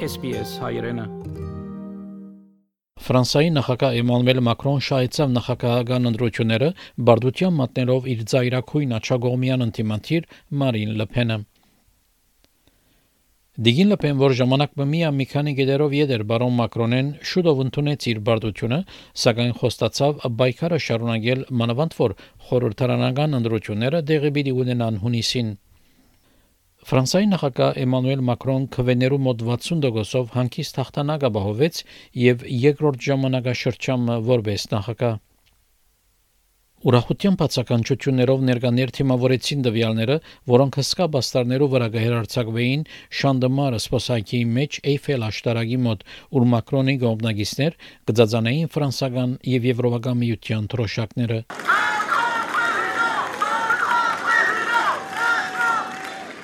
SPS հայրենը։ Ֆրանսիայի նախագահ Էմանուել Մակրոն շահեցավ նախագահական ընտրությունները բարդության մատնելով իր ծայրակույն աչագողմյան ընտիմաթիր Մարին Լեփենը։ Դիգին Լեփեն, որ ժամանակ մի մի քանի գետերով յետեր բարոն Մակրոնեն շուտով ընդունեց իր բարդությունը, սակայն խոստացավ բայկարը շարունակել մանավանդ որ խորհրդարանական ընտրությունները դեղի պիտի ունենան հունիսին։ Ֆրանսիայի նախագահ Էմանուել Մակրոն քվեներու մոտ 60%-ով հանկիստ հաղթանակ ապահովեց եւ երկրորդ ժամանակաշրջանը որպես նախագահ Ուրախության բացականչություններով ներկաներ թիմավորեցին դվյալները, որոնք հսկա բաստարներով վրա գերարցակվեին Շանդեմարը սպոսակի մեջ Էյֆել աշտարակի մոտ, ուր Մակրոնի գոմնագիստներ գծածանային ֆրանսական եւ եվրոպական միության թրոշակները։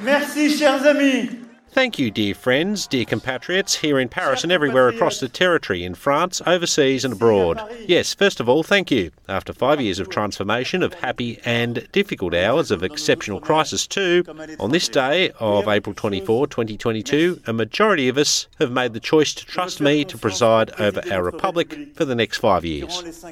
Merci, chers amis. Thank you, dear friends, dear compatriots, here in Paris and everywhere across the territory, in France, overseas, and abroad. Yes, first of all, thank you. After five years of transformation, of happy and difficult hours, of exceptional crisis too, on this day of April 24, 2022, a majority of us have made the choice to trust me to preside over our republic for the next five years.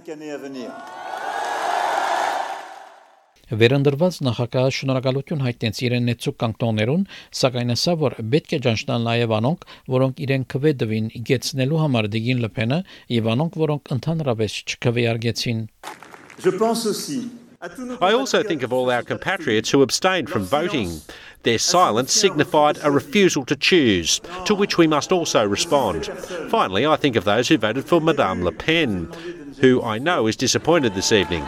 Վերընտրված նախագահը շնորհակալություն հայտնեց իրեն նեցուկ կանտոններուն, սակայն ասա, որ պետք է ճանչնան նաև անոնք, որոնք իրեն քվեդվին իգեցնելու համար դիգին լփենը եւ անոնք, որոնք ընդհանրապես չքվեարկեցին։ Je pense aussi I also think of all our compatriots who abstained from voting. Their silence signified a refusal to choose, to which we must also respond. Finally, I think of those who voted for Madame Le Pen, who I know is disappointed this evening.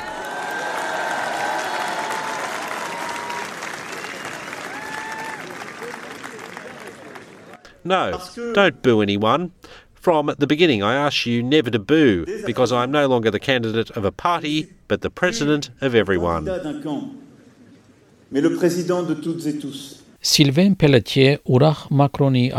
No, don't boo anyone. From the beginning, I ask you never to boo because I am no longer the candidate of a party, but the president of everyone. Sylvain Pelletier, Urach Macroni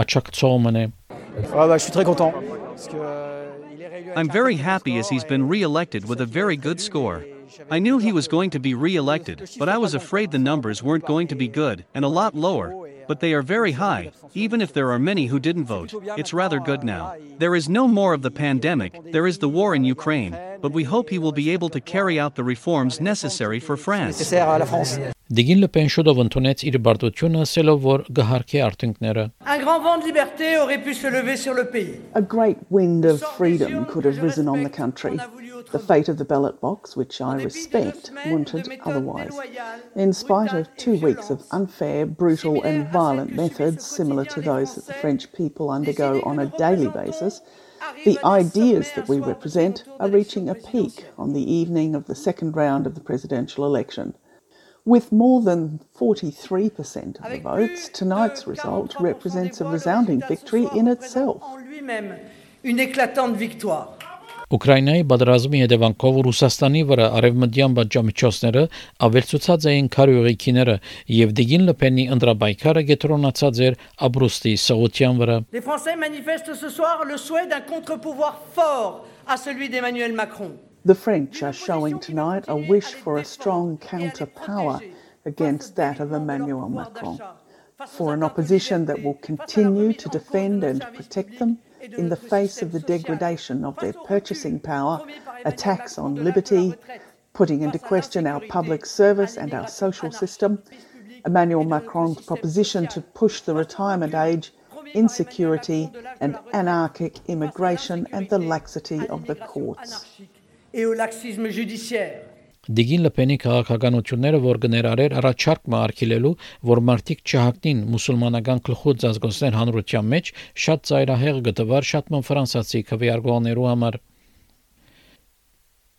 I'm very happy as he's been re elected with a very good score. I knew he was going to be re elected, but I was afraid the numbers weren't going to be good and a lot lower, but they are very high, even if there are many who didn't vote. It's rather good now. There is no more of the pandemic, there is the war in Ukraine, but we hope he will be able to carry out the reforms necessary for France. nécessaire à la France. Դիգին Լպեն շուտով ընդունեց իր բարդությունը, ասելով, որ գահարքի արդյունքները։ Un grand vent de liberté aurait pu se lever sur le pays. A great wind of freedom could have risen on the country. The fate of the ballot box, which I respect, wanted otherwise. In spite of two weeks of unfair, brutal, and violent methods similar to those that the French people undergo on a daily basis, the ideas that we represent are reaching a peak on the evening of the second round of the presidential election. With more than 43% of the votes, tonight's result represents a resounding victory in itself. Ուկրաինայի բادرազմի հետևանքով Ռուսաստանի վրա արևմտյան բաժամիջոցները ավելցուցած էին քարյուղիքիները եւ Դիգին Լոպենի ընդրաբայքարը գետրոնացած էր Աբրուստի սղության վրա։ Les Français manifestent ce soir le souhait d'un contre-pouvoir fort à celui d'Emmanuel Macron. The French are showing tonight a wish for a strong counter-power against that of Emmanuel Macron, for an opposition that will continue to defend and protect them in the face of the degradation of their purchasing power, attacks on liberty, putting into question our public service and our social system, Emmanuel Macron's proposition to push the retirement age, insecurity and anarchic immigration, and the laxity of the courts. Et au laxisme judiciaire. Դիգին Լպենի քաղաքականությունները, որ գներարեր առաջարկ մարգիլելու, որ մարտիկ չհակնին մուսուլմանական գլխուց ազգոսներ հանրության մեջ, շատ ծայրահեղ գտվար շատ ման ֆրանսացի քվեարկողներու համար։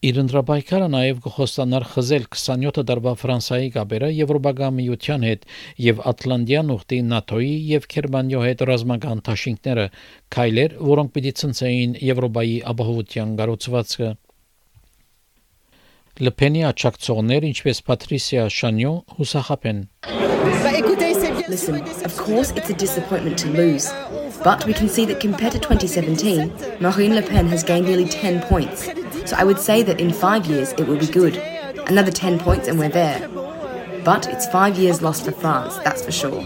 Իր ընդրաբայքարը նաև կխոստանար խզել 27 դարվա Ֆրանսայի գաբերը Եվրոպական միության հետ եւ Ատլանտյան ուխտի ՆԱՏՕ-ի եւ Գերմանիո հետ ռազմական դաշինքները, քայլեր, որոնք պիտի ցնցեին Եվրոպայի ապահովության գառուցվածքը։ Լպենի աչակցողներ, ինչպես Պատրիսիա Շանյո, հուսախապեն։ Listen, of course it's a disappointment to lose. But we can see that compared to 2017, Marine Le Pen has gained nearly 10 points. So I would say that in five years it will be good. Another 10 points and we're there. But it's five years lost for France, that's for sure.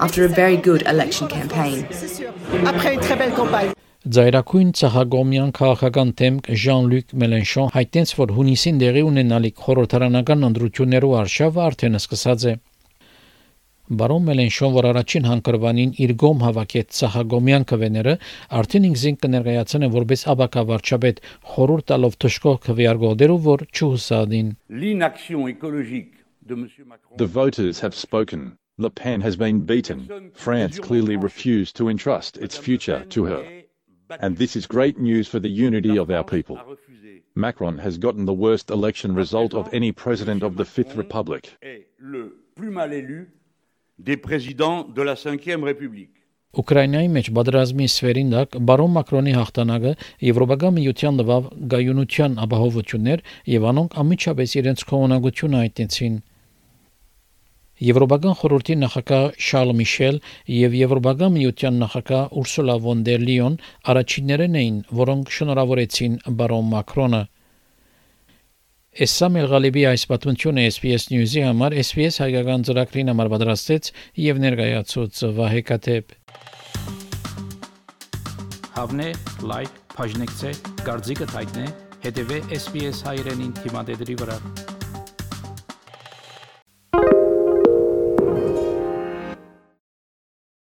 after a very good election campaign. Ձայրակույն ցահագոմյան քաղաքական թեմք Ժան-Լյուկ Մելենշոն հայտնեց, որ հունիսին դեղի ունենալիք խորհրդարանական ընտրություններու արշավը արդեն սկսած է։ Բարոն Մելենշոն, որ առաջին հանգրվանին իր գոմ հավաքեց ցահագոմյան քվեները, արդեն ինքզին կներկայացնեն որպես աբակա վարչապետ խորհուրդ տալով թշկող քվեարկողներու, որ չհուսադին։ L'inaction écologique de M. Macron. The voters have spoken. Le Pen has been beaten. France clearly refused to entrust its future to her. And this is great news for the unity of our people. Macron has gotten the worst election result of any president of the Fifth Republic. Ուկրաինայի մեջ բادرազմի սվերինդակ բարոն Մակրոնի հաղթանակը Եվրոպական միության նվավ գայունության ապահովություններ եւ անոնք ամիջապես իրենց կողմնակցությունը այտեցին Եվրոպական խորհրդի նախագահ Շարլ Միշել եւ Եվրոպական միության նախագահ Ուրսուլա վոն դեր Լիոն առաջիններն էին, որոնք շնորհավորեցին բարոն Մակրոնը։ Էսամել Ղալիբի այս պատմությունը SPS News-ի համար SPS հայկական ծրագրին համար պատրաստեց եւ ներկայացուց Վահե Կատեփ։ Հավնե, լայք, բաժնեկցե, դարձիկը թայտնե, հետեւե SPS հայրենին թիմադեդի վրա։